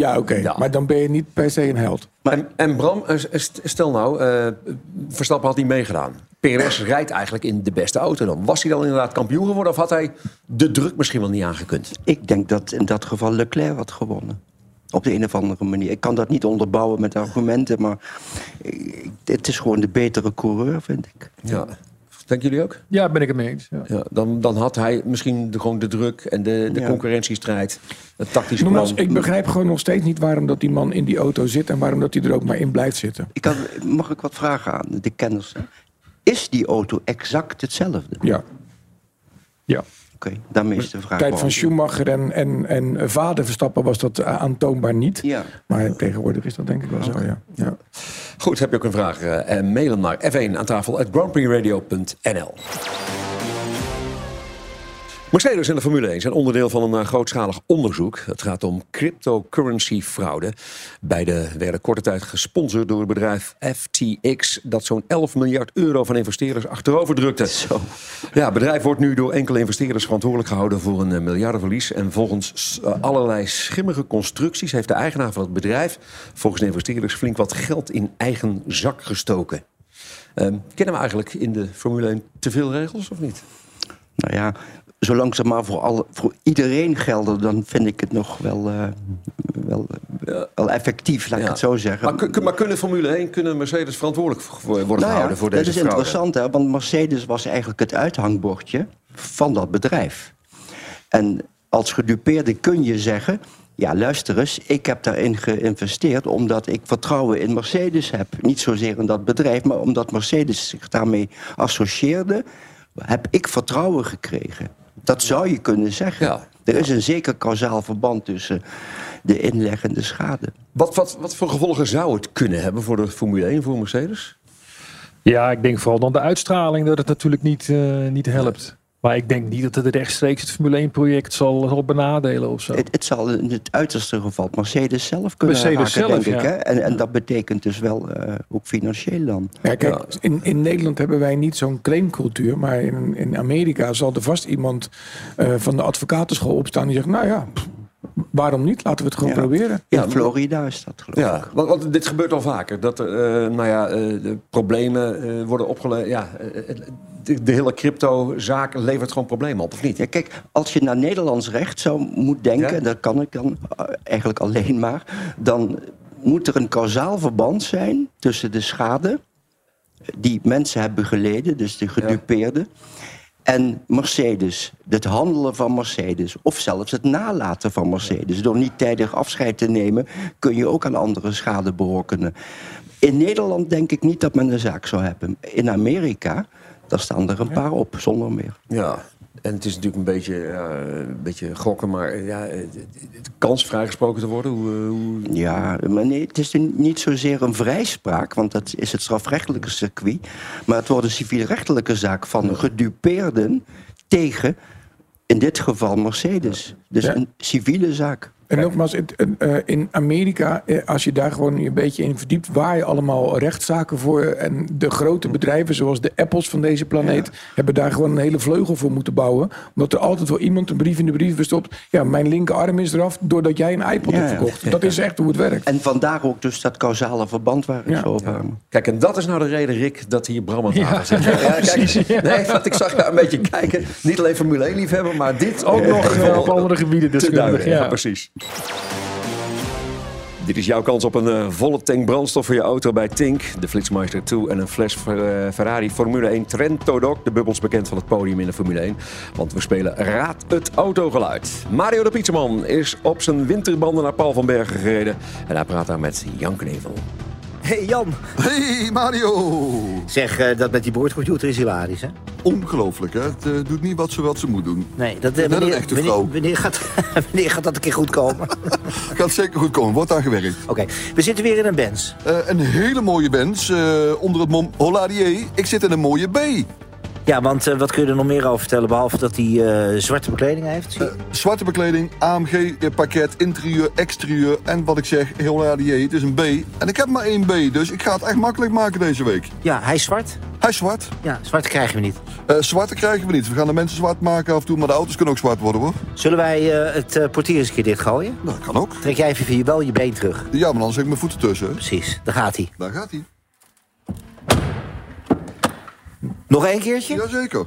Ja, oké. Maar dan ben je niet per se een held. En, en Bram, eh, st- stel nou, eh, Verstappen had niet meegedaan. PRS rijdt eigenlijk in de beste auto dan. Was hij dan inderdaad kampioen geworden of had hij de druk misschien wel niet aangekund? Ik denk dat in dat geval Leclerc had gewonnen. Op de een of andere manier. Ik kan dat niet onderbouwen met argumenten, maar ik- het is gewoon de betere coureur, vind ik. Ja. Denken jullie ook? Ja, ben ik het mee eens. Ja. Ja, dan, dan had hij misschien de, gewoon de druk en de, de Ja. concurrentiestrijd, het tactische Nogmaals, plan. ik begrijp gewoon nog steeds niet waarom dat die man in die auto zit en waarom dat hij er ook maar in blijft zitten. Ik had, mag ik wat vragen aan de kenners? Is die auto exact hetzelfde? Ja. Ja. Oké, daarmee is de vraag. tijd van. Schumacher en, en, en vader Verstappen was dat eh, aantoonbaar niet. Ja. Maar tegenwoordig is dat denk ik wel zo, ja. ja. Goed, heb je ook een vraag? eh, en mailen naar f1 aan tafel at grandprixradio.nl. Mercedes en de Formule 1 zijn onderdeel van een eh, grootschalig onderzoek. Het gaat om cryptocurrency fraude. Beide werden korte tijd gesponsord door het bedrijf FTX... dat zo'n 11 miljard euro van investeerders achterover drukte. Zo. Ja, het bedrijf wordt nu door enkele investeerders verantwoordelijk gehouden voor een eh, miljardenverlies. En volgens eh, allerlei schimmige constructies heeft de eigenaar van het bedrijf volgens de investeerders flink wat geld in eigen zak gestoken. Ehm, kennen we eigenlijk in de Formule 1 te veel regels of niet? Nou ja, zolang ze maar voor, alle, voor iedereen gelden, dan vind ik het nog wel, eh, wel, wel effectief, laat ik het zo zeggen. Maar, maar kunnen Formule 1, kunnen Mercedes verantwoordelijk worden Nou ja, gehouden voor dat deze is fraude? interessant, hè, want Mercedes was eigenlijk het uithangbordje van dat bedrijf. En als gedupeerde kun je zeggen... ja, luister eens, ik heb daarin geïnvesteerd... omdat ik vertrouwen in Mercedes heb. Niet zozeer in dat bedrijf, maar omdat Mercedes zich daarmee associeerde... heb ik vertrouwen gekregen. Dat zou je kunnen zeggen. Ja. Er is een zeker kausaal verband tussen de inleg en de schade. Wat, wat, wat voor gevolgen zou het kunnen hebben voor de Formule 1, voor Mercedes? Ja, ik denk vooral dan de uitstraling dat het natuurlijk niet, eh, niet helpt. Maar ik denk niet dat het rechtstreeks het Formule 1-project zal, zal benadelen of zo. Het, het zal in het uiterste geval Mercedes zelf kunnen Mercedes raken, zelf, denk ik. Hè? En, en dat betekent dus wel eh, ook financieel dan. Ja, kijk, in, in Nederland hebben wij niet zo'n claimcultuur. Maar in, in Amerika zal er vast iemand eh, van de advocatenschool opstaan die zegt: Nou ja, pff, waarom niet? Laten we het gewoon Ja. proberen. In Ja, Florida is dat geloof Ja, ik. want, want dit gebeurt al vaker. Dat er eh, nou ja, eh, de problemen eh, worden opgelegd. Ja, de, de hele cryptozaak levert gewoon problemen op, of niet? Ja, kijk, als je naar Nederlands recht zou moeten denken, Ja? en dat kan ik dan eigenlijk alleen maar, dan moet er een kausaal verband zijn tussen de schade die mensen hebben geleden, dus de gedupeerden, en Mercedes. Het handelen van Mercedes, of zelfs het nalaten van Mercedes. Door niet tijdig afscheid te nemen, kun je ook aan anderen schade berokkenen. In Nederland denk ik niet dat men een zaak zou hebben. In Amerika, daar staan er een paar op, zonder meer. Ja, en het is natuurlijk een beetje, ja, een beetje gokken, maar eh, ja, eh, de kans vrijgesproken te worden. Hoe, eh, hoe... Ja, maar nee, het is niet zozeer een vrijspraak, want dat is het strafrechtelijke circuit. Maar het wordt een civielrechtelijke zaak van gedupeerden tegen, in dit geval Mercedes. Dus Ja. een civiele zaak. En nogmaals, uh, in Amerika, uh, als je daar gewoon een beetje in verdiept, waar je allemaal rechtszaken voor. En de grote bedrijven, zoals de Apples van deze planeet, ja. hebben daar gewoon een hele vleugel voor moeten bouwen. Omdat er altijd wel iemand een brief in de brief stopt. Ja, mijn linkerarm is eraf doordat jij een iPod ja, hebt verkocht. Dat is echt hoe het werkt. En vandaar ook dus dat causale verband waar ik zo over Kijk, en dat is nou de reden, Rick, dat hier Bram aan zit. Ja, kijk, nee, want ik zag jou een beetje kijken. Niet alleen Formule 1 liefhebber, maar dit ook nog op andere gebieden deskundig. Ja, precies. Dit is jouw kans op een uh, volle tank brandstof voor je auto bij Tink. De Flitsmeister 2 en een fles uh, Ferrari Formule 1 Trento Doc. De bubbels bekend van het podium in de Formule 1. Want we spelen Raad het autogeluid. Mario de Pizzaman is op zijn winterbanden naar Paul van Bergen gereden. En hij praat daar met Jan Knevel. Hey Jan. Hey Mario. Zeg, uh, dat met die boordcomputer is hilarisch, hè? Ongelooflijk, hè? Het uh, doet niet wat ze, wat ze moet doen. Nee, dat, uh, wanneer, een echte wanneer, vrouw. Wanneer gaat, wanneer gaat dat een keer goed komen? gaat zeker goed komen, wordt aan gewerkt. Oké, okay. we zitten weer in een Benz. een hele mooie Benz, onder het mom Holladier. Ik zit in een mooie B. Ja, want uh, wat kun je er nog meer over vertellen... behalve dat hij uh, zwarte bekleding heeft? Uh, zwarte bekleding, AMG-pakket, interieur, exterieur... en wat ik zeg, heel radier, het is een B. En ik heb maar één B, dus ik ga het echt makkelijk maken deze week. Ja, hij is zwart? Hij is zwart. Ja, zwarte krijgen we niet. zwarte krijgen we niet. We gaan de mensen zwart maken af en toe... maar de auto's kunnen ook zwart worden, hoor. Zullen wij het portier eens een keer dichtgooien? Nou, dat kan ook. Trek jij even wel je been terug. Ja, maar dan zet ik mijn voeten tussen. Precies, daar gaat hij. Daar gaat hij. Nog één keertje? Jazeker.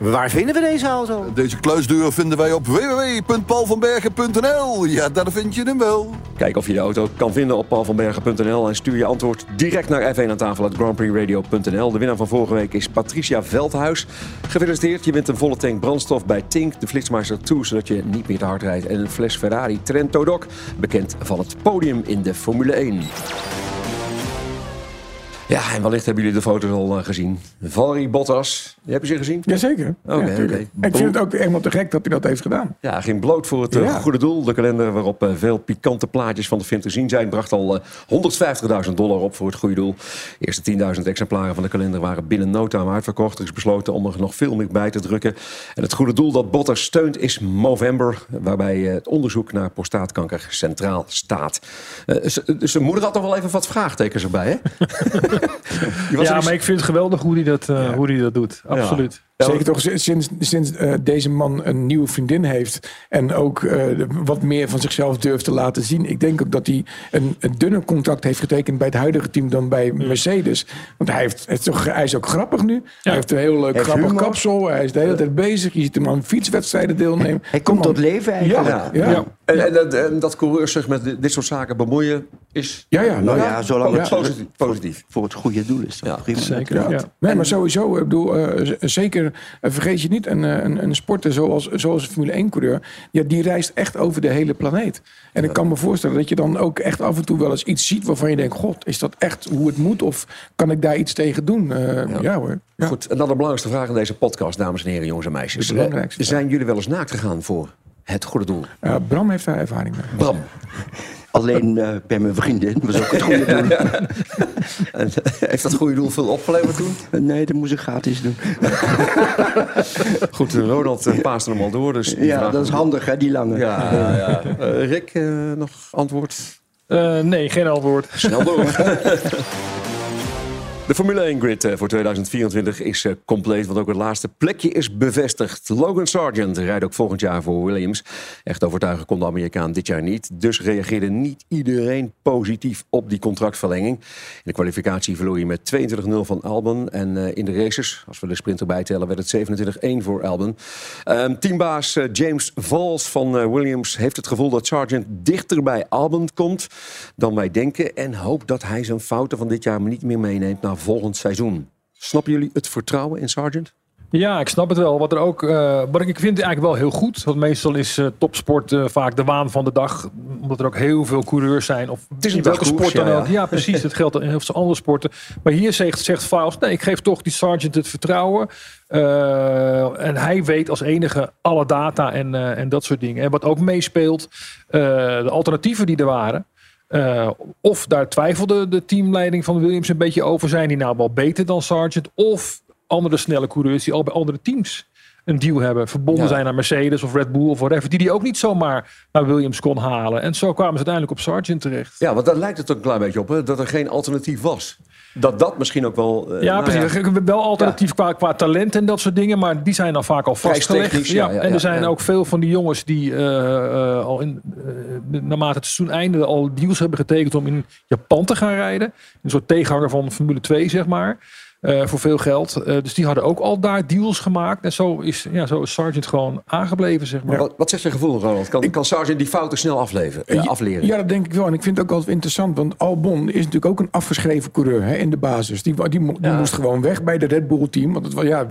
Waar vinden we deze auto? Deze kluisdeur vinden wij op www.paulvanbergen.nl. Ja, daar vind je hem wel. Kijk of je de auto kan vinden op paulvanbergen.nl en stuur je antwoord direct naar F1 aan tafel uit grandprixradio.nl. De winnaar van vorige week is Patricia Veldhuis. Gefeliciteerd, je wint een volle tank brandstof bij Tink, de Flitsmeister 2, zodat je niet meer te hard rijdt. En een fles Ferrari Trento Doc, bekend van het podium in de Formule 1. Ja, en wellicht hebben jullie de foto's al uh, gezien. Valry Bottas, heb je ze gezien? Jazeker. Oké, okay, ja, okay. Ik vind het ook helemaal te gek dat hij dat heeft gedaan. Ja, ging bloot voor het uh, Ja. goede doel. De kalender waarop uh, veel pikante plaatjes van de film te zien zijn... bracht al uh, 150.000 dollar op voor het goede doel. De eerste 10.000 exemplaren van de kalender waren binnen no time uitverkocht. Er is besloten om er nog veel meer bij te drukken. En het goede doel dat Bottas steunt is Movember... waarbij het onderzoek naar prostaatkanker centraal staat. zijn moeder had nog wel even wat vraagtekens erbij, hè? Ja, maar ik vind het geweldig hoe hij dat, uh, ja. hoe hij dat doet. Absoluut. Zeker toch sinds, sinds uh, deze man een nieuwe vriendin heeft en ook uh, wat meer van zichzelf durft te laten zien. Ik denk ook dat hij een, een dunner contract heeft getekend bij het huidige team dan bij Mercedes. Want hij, heeft, het toch, hij is ook grappig nu. Ja. Hij heeft een heel leuk grappig humor. kapsel. Hij is de hele tijd bezig. Je ziet hem aan fietswedstrijden deelnemen. Hij komt tot leven eigenlijk. Ja. ja. ja. En, en, dat, en, dat coureurs zich met dit soort zaken bemoeien is... Ja, ja. Nou ja, zolang het positief, positief. Voor het goede doel is. Ja, prima. Zeker. Ja. Nee, maar sowieso, ik bedoel, uh, zeker vergeet je niet, een, een, een sporter zoals, zoals een Formule 1-coureur, ja, die reist echt over de hele planeet. En ik kan me voorstellen dat je dan ook echt af en toe wel eens iets ziet waarvan je denkt, god, is dat echt hoe het moet? Of kan ik daar iets tegen doen? Uh, ja. ja. hoor. Ja. Goed, en dan de belangrijkste vraag in deze podcast, dames en heren, jongens en meisjes. Zijn jullie wel eens naakt gegaan voor het goede doel? Uh, Bram heeft daar ervaring mee. Bram. Alleen uh, bij mijn vriendin, was ook het goede doel. en, heeft dat goede doel veel opgeleverd toen? Nee, dat moest ik gratis doen. Goed, Ronald uh, paaste hem al door. Dus ja, dat is handig, hè, die lange. Ja, ja. Uh, Rick, nog antwoord? nee, geen antwoord. Snel door. De Formule 1 grid voor 2024 is compleet, want ook het laatste plekje is bevestigd. Logan Sargent rijdt ook volgend jaar voor Williams. Echt overtuigend kon de Amerikaan dit jaar niet. Dus reageerde niet iedereen positief op die contractverlenging. In de kwalificatie verloor hij met 22-0 van Albon. En uh, in de races, als we de sprint erbij tellen, werd het 27-1 voor Albon. Um, teambaas James Valls van Williams heeft het gevoel dat Sargent dichter bij Albon komt dan wij denken. En hoopt dat hij zijn fouten van dit jaar niet meer meeneemt volgend seizoen. Snappen jullie het vertrouwen in Sargent? Ja, ik snap het wel. Wat, er ook, uh, wat ik vind eigenlijk wel heel goed. Want meestal is uh, topsport uh, vaak de waan van de dag. Omdat er ook heel veel coureurs zijn. Of het is in welke sport dan ook. Ja, ja precies. Dat geldt in heel veel andere sporten. Maar hier zegt, zegt Faust, nee, ik geef toch die sergeant het vertrouwen. en hij weet als enige alle data en, en dat soort dingen. En wat ook meespeelt, de alternatieven die er waren. Uh, of daar twijfelde de teamleiding van Williams een beetje over. Zijn die nou wel beter dan Sargent? Of andere snelle coureurs die al bij andere teams een deal hebben. Verbonden Ja. zijn aan Mercedes of Red Bull of whatever. Die die ook niet zomaar naar Williams kon halen. En zo kwamen ze uiteindelijk op Sargent terecht. Ja, want daar lijkt het ook een klein beetje op, hè, dat er geen alternatief was. Dat dat misschien ook wel... eh, Ja, nou precies. Is Wel alternatief qua, qua talent en dat soort dingen. Maar die zijn dan vaak al vastgelegd. Ja, ja, en ja, er zijn ja. ook veel van die jongens die eh, al in, naarmate het seizoen eindigde al deals hebben getekend om in Japan te gaan rijden. Een soort tegenhanger van Formule 2, zeg maar. Eh, voor veel geld. Eh, dus die hadden ook al daar deals gemaakt. En zo is, ja, zo is Sargent gewoon aangebleven, zeg maar. Wat, wat zegt je gevoel, Ronald? Kan, kan Sargent die fouten snel afleven, eh, afleren? Ja, dat denk ik wel. En ik vind het ook altijd interessant. Want Albon is natuurlijk ook een afgeschreven coureur hè, in de basis. Die, die, mo- die moest gewoon weg bij de Red Bull team. Want het was ja,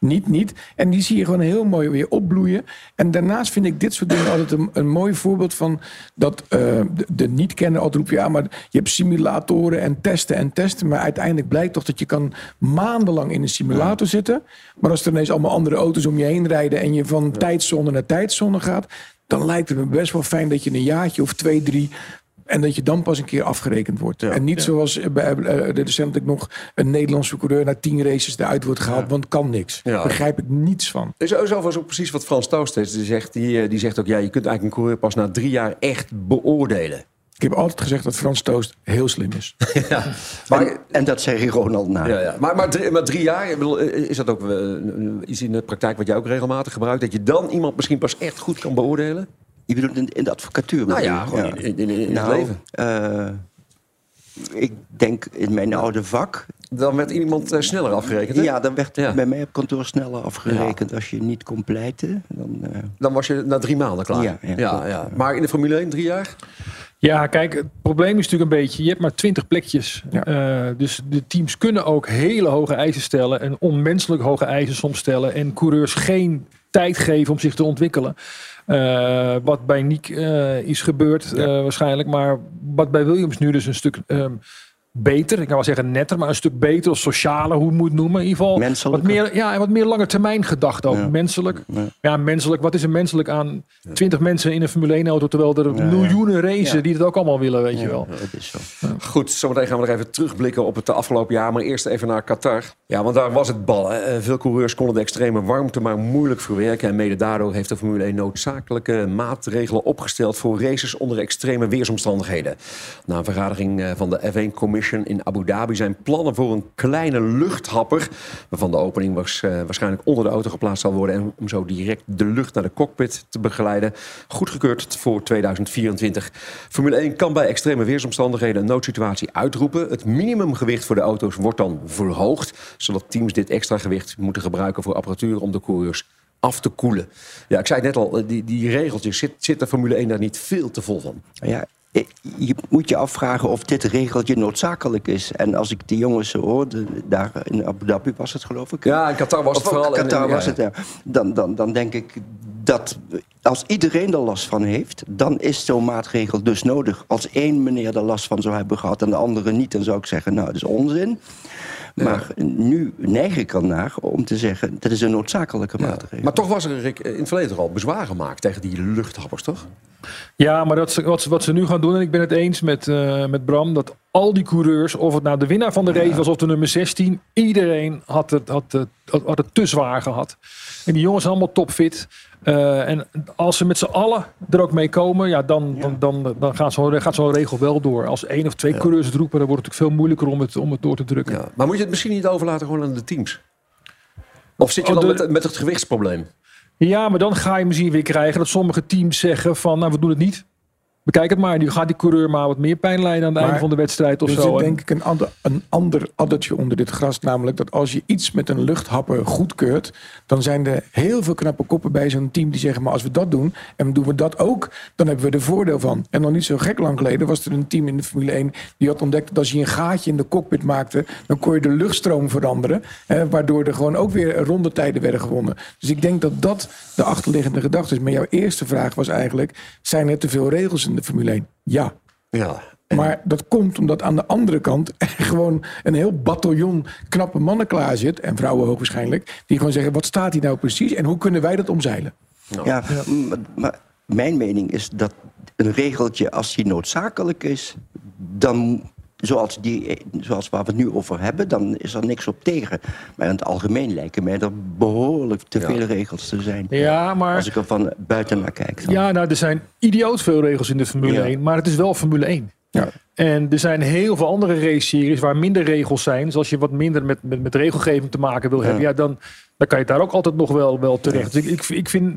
niet, niet. En die zie je gewoon heel mooi weer opbloeien. En daarnaast vind ik dit soort dingen altijd een, een mooi voorbeeld van dat eh, de, de niet-kenner altijd roept... ja, maar je hebt simulatoren en testen en testen. Maar uiteindelijk blijkt toch dat je kan maandenlang in een simulator zitten. Maar als er ineens allemaal andere auto's om je heen rijden... en je van tijdzone naar tijdzone gaat... dan lijkt het me best wel fijn dat je een jaartje of twee, drie... En dat je dan pas een keer afgerekend wordt. En niet zoals bij eh, de recentelijk nog een Nederlandse coureur na tien races eruit wordt gehaald. Want kan niks. Ja. Daar begrijp ik niets van. Er is overigens ook precies wat Frans heeft. Die zegt, die, eh, die zegt ook, ja, je kunt eigenlijk een coureur pas na drie jaar echt beoordelen. Ik heb altijd gezegd dat Frans Toost heel slim is. en, en dat zei Ronald na. Ja, ja. Maar, maar, drie, maar drie jaar, bedoel, is dat ook eh, iets in de praktijk wat jij ook regelmatig gebruikt? Dat je dan iemand misschien pas echt goed kan beoordelen? Je bedoelt in, in de advocatuur? Nou ja, gewoon in, in, in het Nou, leven. eh, ik denk in mijn oude vak... Dan werd iemand eh, sneller afgerekend, hè? Ja, dan werd bij mij op kantoor sneller afgerekend. Als je niet kon pleiten, dan... eh, Dan was je na drie maanden klaar. Ja, ja, ja, klopt. ja. Maar in de Formule 1 drie jaar? Ja, kijk, het probleem is natuurlijk een beetje, je hebt maar 20 plekjes. Eh, dus de teams kunnen ook hele hoge eisen stellen en onmenselijk hoge eisen soms stellen. En coureurs geen tijd geven om zich te ontwikkelen. Eh, wat bij Nick eh, is gebeurd eh, waarschijnlijk. Maar wat bij Williams nu dus een stuk ehm, beter, ik kan wel zeggen netter, maar een stuk beter of socialer, hoe moet je het noemen. In ieder geval wat meer, ja, en wat meer lange termijn gedacht ook. Menselijk. Ja. menselijk. Wat is er menselijk aan 20 mensen in een Formule 1 auto, terwijl er miljoenen racen Ja. die het ook allemaal willen, weet je wel. dat is zo. Goed, zometeen gaan we nog even terugblikken op het afgelopen jaar. Maar eerst even naar Qatar. Ja, want daar was het bal. Hè. Eh, Veel coureurs konden de extreme warmte maar moeilijk verwerken. En mede daardoor heeft de Formule 1 noodzakelijke maatregelen opgesteld... voor races onder extreme weersomstandigheden. Na een vergadering eh, van de F1 In Abu Dhabi... zijn plannen voor een kleine luchthapper... waarvan de opening was, eh, waarschijnlijk onder de auto geplaatst zal worden... en om zo direct de lucht naar de cockpit te begeleiden... goedgekeurd voor 2024. Formule 1 kan bij extreme weersomstandigheden een noodsituatie uitroepen. Het minimumgewicht voor de auto's wordt dan verhoogd... zodat teams dit extra gewicht moeten gebruiken voor apparatuur... om de coureurs af te koelen. Ja, ik zei het net al, eh, die, die regeltjes, zit, zit de Formule 1 daar niet veel te vol van? Ja, je moet je afvragen of dit regeltje noodzakelijk is. En als ik die jongens zo hoorde, daar in Abu Dhabi was het geloof ik. Ja, in Qatar was het Of vooral. Qatar en- was ja, het, ja. Dan, dan, dan denk ik dat als iedereen er last van heeft... dan is zo'n maatregel dus nodig. Als één meneer er last van zou hebben gehad en de andere niet... dan zou ik zeggen, nou, dat is onzin. Maar nu neig ik ernaar om te zeggen... dat is een noodzakelijke maatregel. Maar toch was er Rick, in het verleden al bezwaar gemaakt tegen die luchthappers, toch? Ja, maar dat, ze- wat, ze, wat ze nu gaan doen, en ik ben het eens met, eh, met Bram, dat al die coureurs, of het nou de winnaar van de race was of de nummer 16, iedereen had het, had, het, had het te zwaar gehad. En die jongens allemaal topfit. Eh, en als ze met z'n allen er ook mee komen, ja, dan, dan, dan, dan gaat zo'n regel wel door. Als één of twee coureurs het roepen, dan wordt het natuurlijk veel moeilijker om het, om het door te drukken. Maar moet je het misschien niet overlaten gewoon aan de teams? Of zit je Oh, dan de- met, met het gewichtsprobleem? Ja, maar dan ga je misschien weer krijgen dat sommige teams zeggen van, nou, we doen het niet. Bekijk het maar. Nu gaat die coureur maar wat meer pijn lijden aan het einde van de wedstrijd of er zo. zit En- denk ik een ander, een ander addertje onder dit gras. Namelijk dat als je iets met een luchthapper goedkeurt... dan zijn er heel veel knappe koppen bij zo'n team die zeggen... maar als we dat doen en doen we dat ook, dan hebben we er voordeel van. En nog niet zo gek lang geleden was er een team in de Formule 1... die had ontdekt dat als je een gaatje in de cockpit maakte... dan kon je de luchtstroom veranderen. Hè, waardoor er gewoon ook weer rondetijden werden gewonnen. Dus ik denk dat dat de achterliggende gedachte is. Maar jouw eerste vraag was eigenlijk... zijn er te veel regels in de Formule 1? Ja. Ja. Maar dat komt omdat aan de andere kant er gewoon een heel bataljon knappe mannen klaar zit. En vrouwen hoogwaarschijnlijk. Die gewoon zeggen, wat staat hier nou precies? En hoe kunnen wij dat omzeilen? Ja, m- maar mijn mening is dat een regeltje, als die noodzakelijk is, dan zoals, die, zoals waar we het nu over hebben, dan is er niks op tegen. Maar in het algemeen lijken mij er behoorlijk te veel regels te zijn. Ja, maar... Als ik er van buiten naar kijk. Dan. Ja, nou, er zijn idioot veel regels in de Formule Ja. 1, maar het is wel Formule 1. Ja. En er zijn heel veel andere race-series waar minder regels zijn. Dus als je wat minder met, met, met regelgeving te maken wil hebben, ja, dan, dan kan je daar ook altijd nog wel, wel terecht. Dus ik, ik, ik vind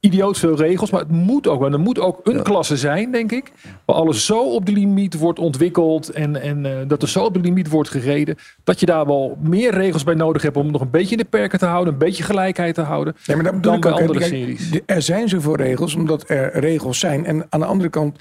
idioot veel regels, maar het moet ook wel. Er moet ook een klasse zijn, denk ik, waar alles zo op de limiet wordt ontwikkeld en, en eh, dat er zo op de limiet wordt gereden, dat je daar wel meer regels bij nodig hebt om nog een beetje in de perken te houden, een beetje gelijkheid te houden, Ja, maar dat dan bij ook. andere Kijk, series. Er zijn zoveel regels, omdat er regels zijn. En aan de andere kant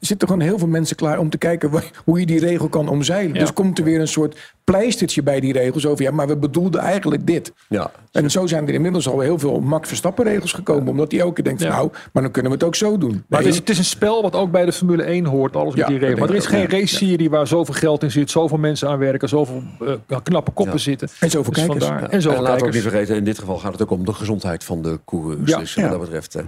zitten gewoon heel veel mensen klaar om te kijken hoe je die regel kan omzeilen. Ja. Dus komt er weer een soort pleistertje bij die regels over. Ja, maar we bedoelden eigenlijk dit. Ja. En zo zijn er inmiddels al heel veel Max Verstappen regels gekomen. Omdat hij elke keer denkt, van, nou, maar dan kunnen we het ook zo doen. Maar het is, het is een spel wat ook bij de Formule 1 hoort, alles met Ja, die regels. Maar er is geen race-serie waar zoveel geld in zit, zoveel mensen aan werken, zoveel eh, knappe koppen zitten. En zoveel Dus kijkers. vandaar- Ja. En zoveel laten we ook niet vergeten, in dit geval gaat het ook om de gezondheid van de coureurs. Ja. Dus wat Ja. dat betreft. eh.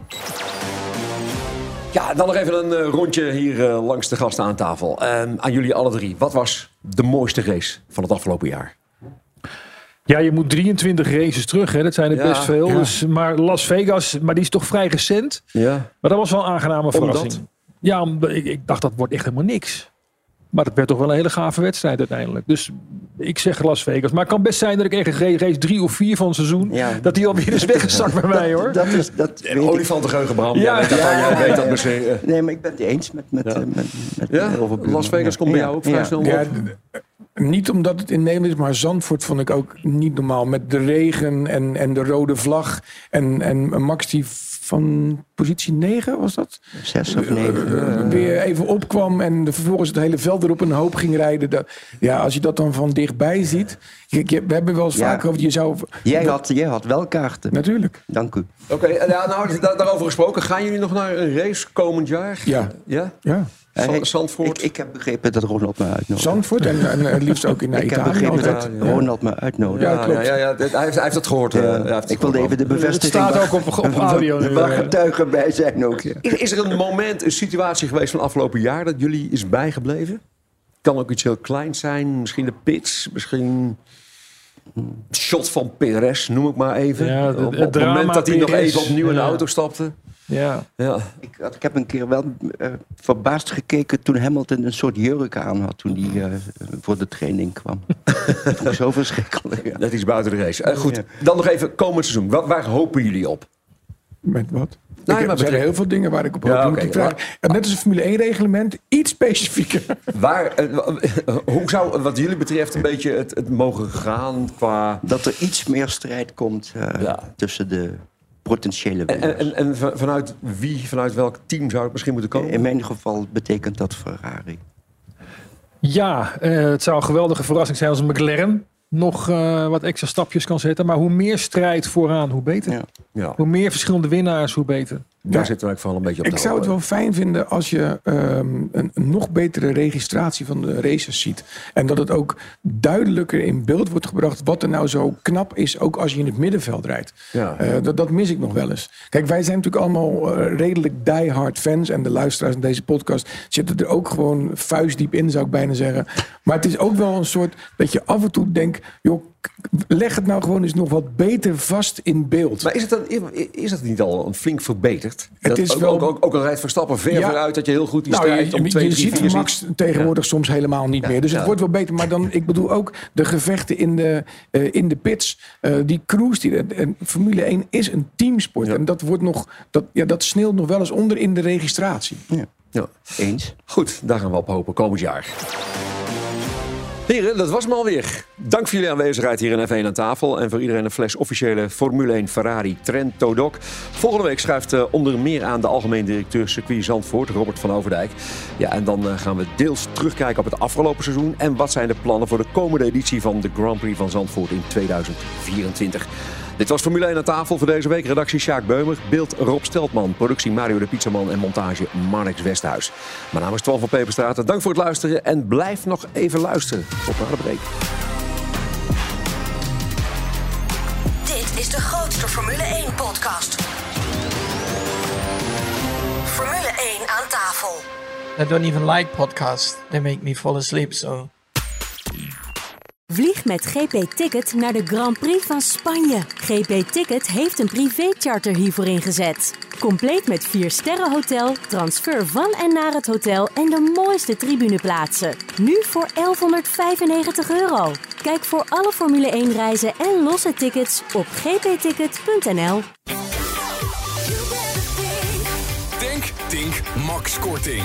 Ja, dan nog even een eh, rondje hier eh, langs de gasten aan tafel. Ehm, aan jullie alle drie. Wat was de mooiste race van het afgelopen jaar? Ja, je moet 23 races terug, hè. dat zijn er Ja, best veel. ja. Dus, maar Las Vegas, maar die is toch vrij recent. Ja. Maar dat was wel een aangename verrassing. Omdat? Ja, ik, ik dacht dat wordt echt helemaal niks. Maar het werd toch wel een hele gave wedstrijd uiteindelijk. Dus ik zeg Las Vegas. Maar het kan best zijn dat ik ergens race- drie of vier van het seizoen... Ja. dat die alweer is weggezakt bij mij hoor. Dat is, dat weet ik. Olifantengeheugen, Bram. Ja. Dat, Ja, jij weet ja, dat ja. misschien. eh. Nee, maar ik ben het eens met, met, Ja. eh, met, met Ja? Las Vegas komt bij jou ook vrij snel Ja, op. niet omdat het in Nederland is, maar Zandvoort vond ik ook niet normaal. Met de regen en, en de rode vlag. En, en Max die van positie 9 was dat? Zes of negen. Eh, weer even opkwam en de- vervolgens het hele veld erop een hoop ging rijden. Dat, ja, als je dat dan van dichtbij ziet. Je- we hebben wel eens Ja. vaker over, je zou... Jij had, jij had wel kaarten. Natuurlijk. Dank u. Oké, eh, ja, nou, da- daarover gesproken. Gaan jullie nog naar een race komend jaar? Ja. Ja? Ja. Zand- Eh, Zandvoort? Ik, ik heb begrepen dat Ronald me uitnodigt. Zandvoort en, en eh, liefst ook in ik heb Italië begrepen dat Ronald me uitnodigt. Ja, klopt. Ja, ja, hij, heeft, hij heeft dat gehoord. eh, Ja, hij heeft het ik wilde even de bevestiging. Het staat waar- ook op- op audio nu, Waar eh. getuigen bij zijn ook. Ja. Is, is er een moment, een situatie geweest van afgelopen jaar dat jullie is bijgebleven? Kan ook iets heel kleins zijn. Misschien de pits, misschien shot van Perez, noem ik maar even. Ja, het- op, op het moment dat hij nog even opnieuw in de auto stapte. Ja. Ja. Ik, ik heb een keer wel eh, verbaasd gekeken toen Hamilton een soort jurk aan had toen hij eh, voor de training kwam. dat ik zo verschrikkelijk. Ja. Net iets buiten de race. Eh, goed, Ja. dan nog even komend seizoen. Waar, waar hopen jullie op? Met wat? Nou, ik, maar er zijn heel veel dingen waar ik op hoop. Ja, vragen. En Net als een Formule 1 reglement, iets specifieker. Waar, eh, hoe zou wat jullie betreft een beetje het, het mogen gaan qua... Dat er iets meer strijd komt eh, Ja. tussen de potentiële En, winnaars. en, en van- vanuit wie, vanuit welk team zou het misschien moeten komen? In mijn geval betekent dat Ferrari. Ja, eh, het zou een geweldige verrassing zijn als een McLaren nog eh, wat extra stapjes kan zetten. Maar hoe meer strijd vooraan, hoe beter. Ja. Ja, Hoe meer verschillende winnaars, hoe beter. Daar Ja. zitten we vooral een beetje op Ik zou het wel fijn vinden als je ehm, een, een nog betere registratie van de races ziet. En dat het ook duidelijker in beeld wordt gebracht wat er nou zo knap is, ook als je in het middenveld rijdt. Ja. Eh, dat, dat mis ik nog wel eens. Kijk, wij zijn natuurlijk allemaal eh, redelijk diehard fans. En de luisteraars in deze podcast zitten er ook gewoon vuistdiep in, zou ik bijna zeggen. Maar het is ook wel een soort dat je af en toe denkt, joh, leg het nou gewoon eens nog wat beter vast in beeld. Maar is het, dan, is het niet al een flink verbeterd? Het Dat is ook, wel- ook, ook, ook al rijdt Verstappen ver Ja. vooruit dat je heel goed die Nou, strijd je, om 2, je 3, ziet 4 Max tegenwoordig soms helemaal niet meer. Dus het wordt wel beter. Maar dan, ik bedoel ook de gevechten in de, eh, in de pits. eh, die cruise. Die, en Formule 1 is een teamsport. Ja. En dat, wordt nog, dat, ja, dat sneeuwt nog wel eens onder in de registratie. Ja. Eens. Goed, daar gaan we op hopen komend jaar. Heren, dat was hem alweer. Dank voor jullie aanwezigheid hier in F1 aan tafel. En voor iedereen een fles officiële Formule 1 Ferrari Trento Doc. Volgende week schuift eh, onder meer aan de algemeen directeur circuit Zandvoort, Robert van Overdijk. Ja, en dan eh, gaan we deels terugkijken op het afgelopen seizoen. En wat zijn de plannen voor de komende editie van de Grand Prix van Zandvoort in 2024. Dit was Formule 1 aan tafel voor deze week. Redactie Sjaak Beumer, beeld Rob Steltman, productie Mario de Pizzaman en montage Marnix Westhuis. Mijn naam is Twan van Peperstraat. Dank voor het luisteren en blijf nog even luisteren. Tot na de break. Dit is de grootste Formule 1 podcast. Formule 1 aan tafel. I don't even like podcasts. They make me fall asleep, so... Vlieg met GP Ticket naar de Grand Prix van Spanje. GP Ticket heeft een privécharter hiervoor ingezet. Compleet met 4 sterren hotel, transfer van en naar het hotel en de mooiste tribuneplaatsen. Nu voor 1195 euro. Kijk voor alle Formule 1 reizen en losse tickets op gpticket.nl. Denk, Tink, Max Korting.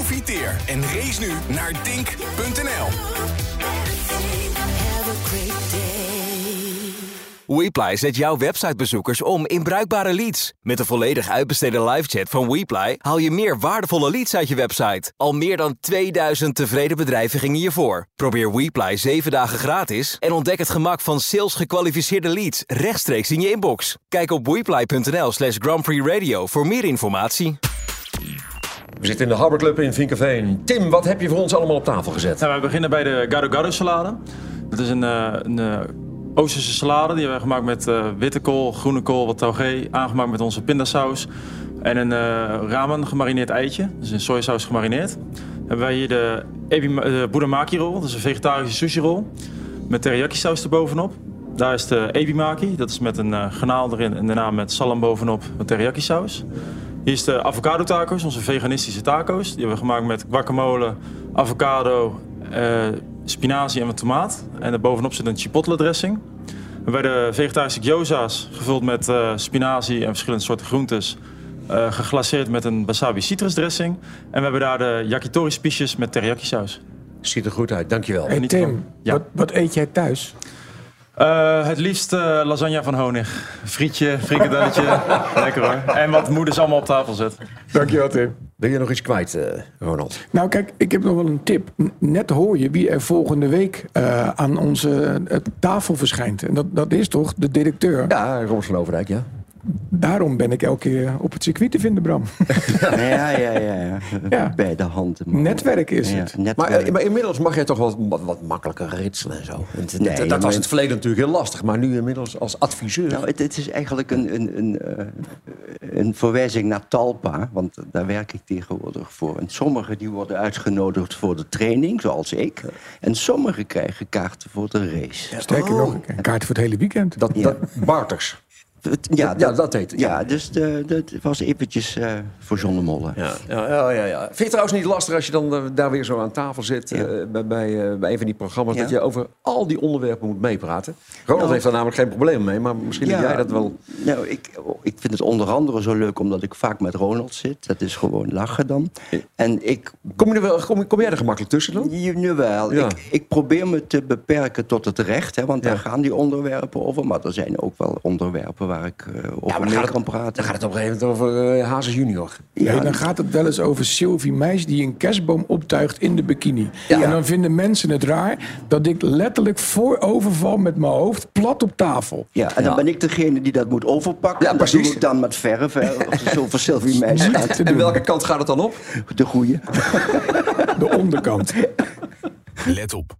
Profiteer en race nu naar Tink.nl. WePly zet jouw websitebezoekers om in bruikbare leads. Met de volledig uitbesteden livechat van WePly haal je meer waardevolle leads uit je website. Al meer dan 2000 tevreden bedrijven gingen hiervoor. Probeer WePly 7 dagen gratis en ontdek het gemak van sales gekwalificeerde leads rechtstreeks in je inbox. Kijk op wePly.nl slash Grand Prix Radio voor meer informatie. We zitten in de Harbor Club in Vinkenveen. Tim, wat heb je voor ons allemaal op tafel gezet? Nou, we beginnen bij de Gado Gado salade. Dat is een, eh, een eh, Oosterse salade. Die hebben we gemaakt met eh, witte kool, groene kool, wat taugé. Aangemaakt met onze pindasaus. En een ramen gemarineerd eitje. Dus in sojasaus gemarineerd. Dan hebben wij hier de de budamaki rol. Dat is een vegetarische sushi rol. Met teriyaki saus erbovenop. Daar is de ebimaki. Dat is met een uh, garnaal erin. En daarna met salam bovenop met teriyaki saus. Hier is de avocado tacos, onze veganistische taco's. Die hebben we gemaakt met guacamole, avocado, eh, spinazie en wat tomaat. En daarbovenop zit een chipotle dressing. En bij de vegetarische gyoza's, gevuld met eh, spinazie en verschillende soorten groentes. eh, geglaceerd met een wasabi citrusdressing. En we hebben daar de yakitori spiesjes met teriyaki saus. Ziet er goed uit, dankjewel. Hey Tim, wat, wat eet jij thuis? Eh, het liefst eh, lasagne van honig. Frietje, frikadelletje. Lekker hoor. En wat moeders allemaal op tafel zet. Dankjewel Tim. Wil je nog iets kwijt, eh, Ronald? Nou kijk, ik heb nog wel een tip. Net hoor je wie er volgende week eh, aan onze tafel verschijnt. En dat, dat is toch de directeur? Ja, Robert van Overdijk, ja. Daarom ben ik elke keer op het circuit te vinden, Bram. Ja, ja, ja. ja. Bij de hand. Netwerk is Ja, het. netwerk. Maar, eh, maar inmiddels mag jij toch wat, wat, wat makkelijker ritselen en zo. Het- Nee, dat, was in het verleden natuurlijk heel lastig, maar nu inmiddels als adviseur. Nou, het, het is eigenlijk een, een, een, eh, een verwijzing naar Talpa, want daar werk ik tegenwoordig voor. En sommigen die worden uitgenodigd voor de training, zoals ik. En sommigen krijgen kaarten voor de race. Sterker nog, een kaart voor het hele weekend. Dat, dat barters. Ja, Ja, dat heet het, Ja, dus de, dat was eventjes eh, voor John de Molle. Ja, ja, ja, ja, ja. Vind je het trouwens niet lastig als je dan eh, daar weer zo aan tafel zit eh, bij, bij, eh, bij een van die programma's, Ja. dat je over al die onderwerpen moet meepraten? Ronald Nou. heeft daar namelijk geen probleem mee, maar misschien heb jij dat wel. Nou, ik, ik vind het onder andere zo leuk omdat ik vaak met Ronald zit. Dat is gewoon lachen dan. En ik... Kom, je er wel, kom, kom jij er gemakkelijk tussen dan? Jawel. Ja. Ik, ik probeer me te beperken tot het recht, hè, want daar gaan die onderwerpen over. Maar er zijn ook wel onderwerpen waar ik eh, over het- kan praten. Dan gaat het op een gegeven moment over eh Hazes junior. Ja, dan gaat het wel eens over Sylvie Meis die een kerstboom optuigt in de bikini. En dan vinden mensen het raar dat ik letterlijk vooroverval met mijn hoofd plat op tafel. Ja, en dan ben ik degene die dat moet overpakken. Ja, en dat doe precies. ik dan met verf, hè, of zo voor Sylvie Meis En welke kant gaat het dan op? De goede. De onderkant. Let op.